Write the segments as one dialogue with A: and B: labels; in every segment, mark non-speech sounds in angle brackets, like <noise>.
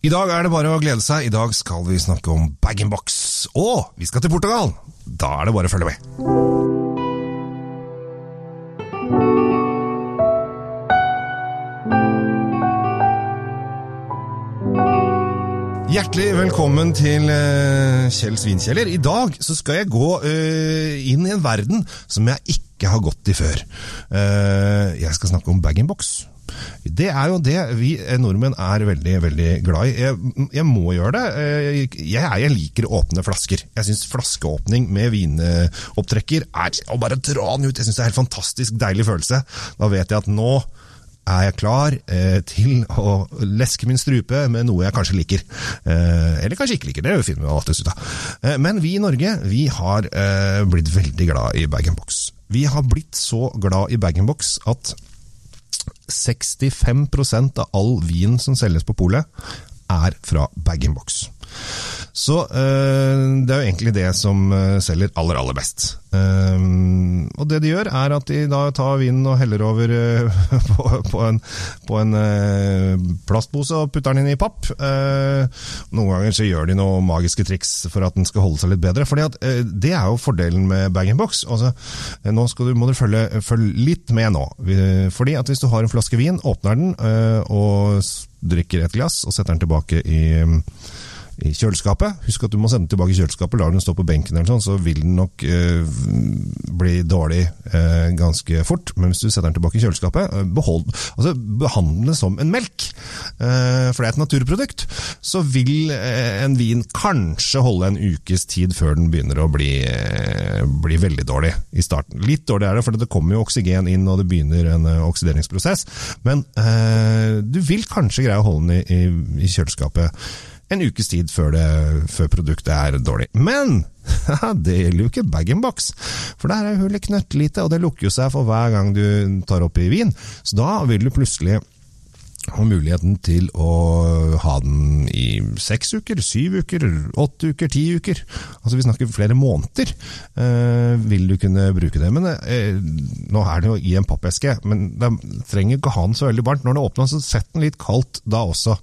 A: I dag er det bare å glede seg. I dag skal vi snakke om bag-in-box. Og vi skal til Portugal! Da er det bare å følge med. Hjertelig velkommen til eh, Kjell Svinkjeller. I dag så skal jeg gå eh, inn i en verden som jeg ikke har gått i før. Eh, jeg skal snakke om bag-in-box. Det er jo det vi nordmenn er veldig veldig glad i. Jeg, jeg må gjøre det. Eh, Jeg, jeg liker åpne flasker. Jeg syns flaskeåpning med vinopptrekker er å bare dra den ut. Jeg synes Det er en helt fantastisk deilig følelse. Da vet jeg at nå er jeg klar eh, til å leske min strupe med noe jeg kanskje liker. Eh, eller kanskje ikke liker, det finner vi alltid ut av. Eh, men vi i Norge vi har eh, blitt veldig glad i bag-in-box. Vi har blitt så glad i bag-in-box at 65% av all vin som selges på polet, er fra bag-in-box. Så øh, det er jo egentlig det som øh, selger aller, aller best. Ehm, og det de gjør, er at de da tar vinen og heller over <laughs> på, på en, på en plastpose og putter den inn i papp. Eh, noen ganger så gjør de noen magiske triks for at den skal holde seg litt bedre. Fordi at Det er jo fordelen med bag-in-box. Altså, eh, nå skal du, må du følge, følge litt med nå. Fordi at Hvis du har en flaske vin, åpner den og drikker et glass og setter den tilbake i i kjøleskapet. Husk at du må sende den tilbake i kjøleskapet. Lar den stå på benken, eller sånn, så vil den nok eh, bli dårlig eh, ganske fort. Men hvis du setter den tilbake i kjøleskapet, eh, behold, altså behandle den som en melk, eh, for det er et naturprodukt, så vil eh, en vin kanskje holde en ukes tid før den begynner å bli, eh, bli veldig dårlig i starten. Litt dårlig er det, for det kommer jo oksygen inn, og det begynner en oksideringsprosess. Men du vil kanskje greie å holde den i, i, i kjøleskapet en ukes tid før, det, før produktet er dårlig. Men <laughs> det gjelder jo ikke bag-in-box, for der er hullet knøttlite, og det lukker jo seg for hver gang du tar oppi vin. Så da vil du plutselig ha muligheten til å ha den i seks uker, syv uker, åtte uker, ti uker. Altså vi snakker flere måneder. Eh, vil du kunne bruke det. Men eh, nå er det jo i en pappeske, men det trenger ikke ha den så veldig varmt. Når det åpner, så sett den litt kaldt da også.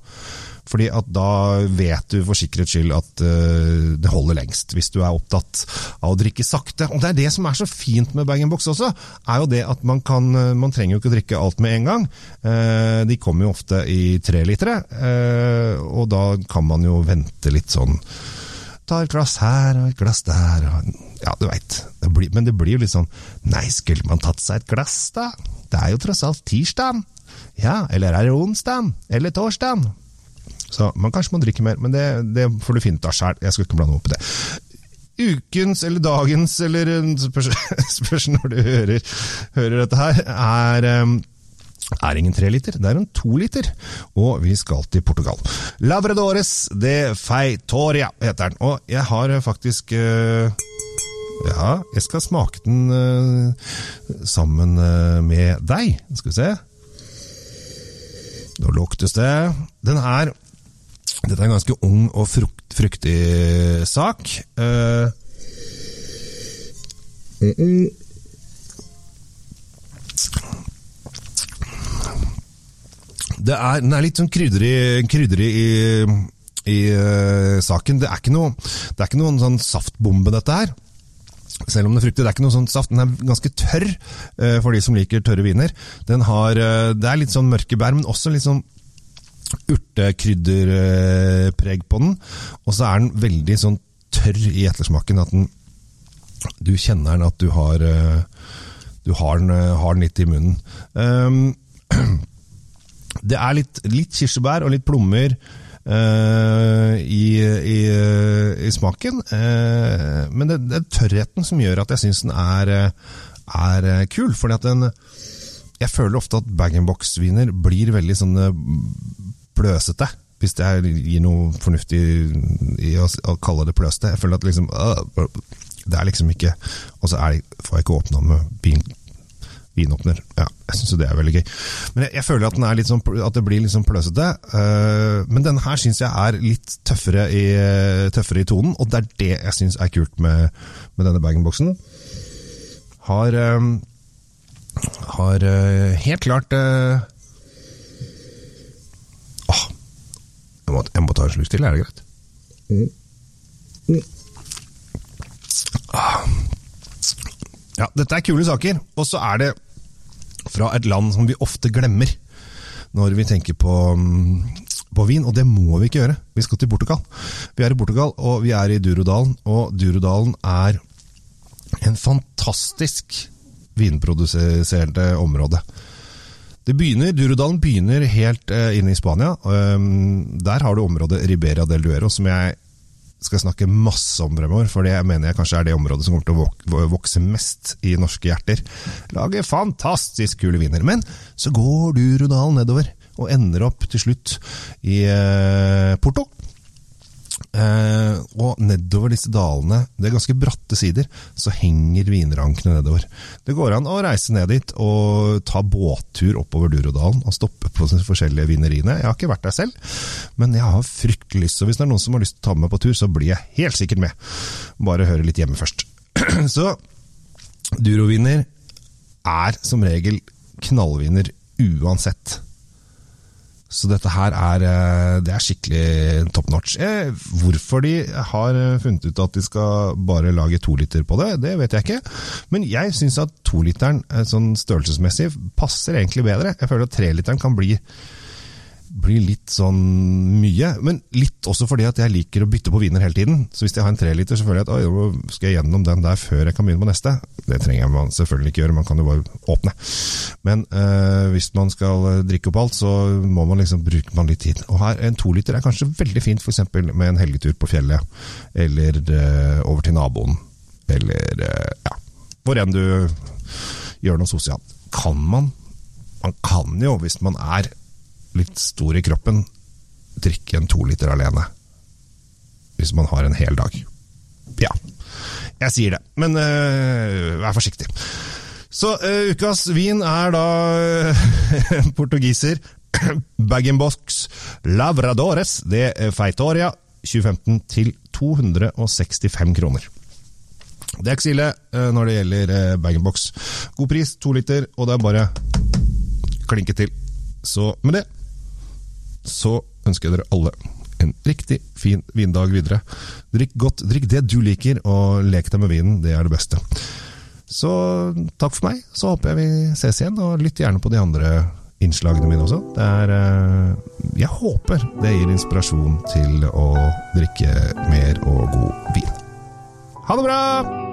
A: Fordi at da vet du for sikkerhets skyld at uh, det holder lengst, hvis du er opptatt av å drikke sakte. Og det er det som er så fint med bag-in-box også, er jo det at man kan eh, Man trenger jo ikke å drikke alt med en gang. Uh, de kommer jo ofte i tre litere, eh, og da kan man jo vente litt sånn Ta et glass her og et glass der og Ja, du veit. Men det blir jo litt sånn Nei, skulle man tatt seg et glass, da? Det er jo tross alt tirsdag. Ja, eller er det onsdag? Eller torsdag? Så man kanskje må drikke mer, men det, det får du finne ut av sjæl. Jeg skal ikke blande opp i det. Ukens eller dagens, eller eh, spørs, <laughs> når du hører, hører dette her, er um, er ingen tre liter, det er en to liter, og vi skal til Portugal. Labradores de Feitoria heter den, og jeg har faktisk uh, Ja, jeg skal smake den uh, sammen uh, med deg. Skal vi se. Nå luktes det. Den er Dette er en ganske ung og frukt, fruktig sak. Eh, det er, den er litt sånn krydderig, krydderig i, i uh, saken. Det er ikke noe, det er ikke noen sånn saftbombe, dette her. Selv om det er fruktig, det er ikke noe sånn saft. Den er ganske tørr uh, for de som liker tørre viner. Har, uh, det er litt sånn mørke bær, men også litt sånn urtekrydderpreg på den. Og så er den veldig sånn tørr i ettersmaken. At den, du kjenner den at du har, eh, du har, den, eh, har den litt i munnen. Um, <clears throat> det er litt, litt kirsebær og litt plommer uh, i, i, i smaken. Uh, men det, det er tørrheten som gjør at jeg syns den er, er kul. Fordi at den Jeg føler ofte at bag-in-box-viner blir veldig sånn pløsete. Hvis det gir noe fornuftig i å, kalle det pløsete. Jeg føler at liksom øh, Det er liksom ikke Og så får jeg ikke åpna med bilen vinåpner. Ja, jeg syns jo det er veldig gøy. Men jeg, jeg føler at, sånn, at det blir litt sånn pløsete. Uh, men denne her syns jeg er litt tøffere i, tøffere i tonen, og det er det jeg syns er kult med, med denne bag-in-boksen. Har uh, har uh, helt klart eh, åh, Jeg må en slurk til, er det greit? Ja, dette er kule saker. Og så er det fra et land som vi ofte glemmer når vi tenker på, mm, på vin, og det må vi ikke gjøre. Vi skal til Portugal. Vi er i Portugal, og vi er i Durodalen, og Durodalen er en fantastisk vinproduserende område. Det begynner, Durudalen begynner helt eh, inne i Spania. Um, der har du området Ribera del Duero, som jeg skal snakke masse om fremover, for det mener jeg kanskje er det området som kommer til å vokse mest i norske hjerter. Lager fantastisk kule viner. Men så går Durudalen nedover, og ender opp til slutt i eh, Porto. Eh, og nedover disse dalene, det er ganske bratte sider, så henger vinrankene nedover. Det går an å reise ned dit og ta båttur oppover Durodalen og stoppe på de forskjellige vineriene. Jeg har ikke vært der selv, men jeg har fryktelig lyst. Så hvis det er noen som har lyst til å ta med meg på tur, så blir jeg helt sikkert med. Bare høre litt hjemme først. <clears throat> så Duroviner er som regel knallviner uansett. Så dette her er, eh, det er skikkelig top notch. Eh, hvorfor de har eh, funnet ut at de skal bare lage to liter på det, det vet jeg ikke. Men jeg syns at toliteren sånn størrelsesmessig passer egentlig bedre. Jeg føler at treliteren kan bli blir litt sånn mye. Men litt også fordi at jeg liker å bytte på viner hele tiden. Så hvis jeg har en treliter, så føler jeg at skal jeg gjennom den der før jeg kan begynne på neste. Det trenger man selvfølgelig ikke gjøre, man kan jo bare åpne. Men øh, hvis man skal drikke opp alt, så må man liksom bruke man litt tid. Og her, en toliter er kanskje veldig fint f.eks. med en helgetur på fjellet, eller øh, over til naboen, eller øh, ja, hvor enn du gjør noe sosialt. Kan man Man kan jo, hvis man er litt stor i kroppen, drikke en to liter alene. Hvis man har en hel dag. Ja, jeg sier det, men uh, vær forsiktig. Så uh, ukas vin er da uh, <laughs> portugiser. <clears throat> Bag-in-box Lavradores de Feitoria 2015 til 265 kroner. Det er ikke så når det gjelder bag-in-box. God pris, to liter, og det er bare klinke til. Så med det så ønsker jeg dere alle en riktig fin vindag videre. Drikk godt, drikk det du liker, og lek deg med vinen. Det er det beste. Så takk for meg. Så håper jeg vi ses igjen, og lytt gjerne på de andre innslagene mine også. Det er eh, Jeg håper det gir inspirasjon til å drikke mer og god vin. Ha det bra!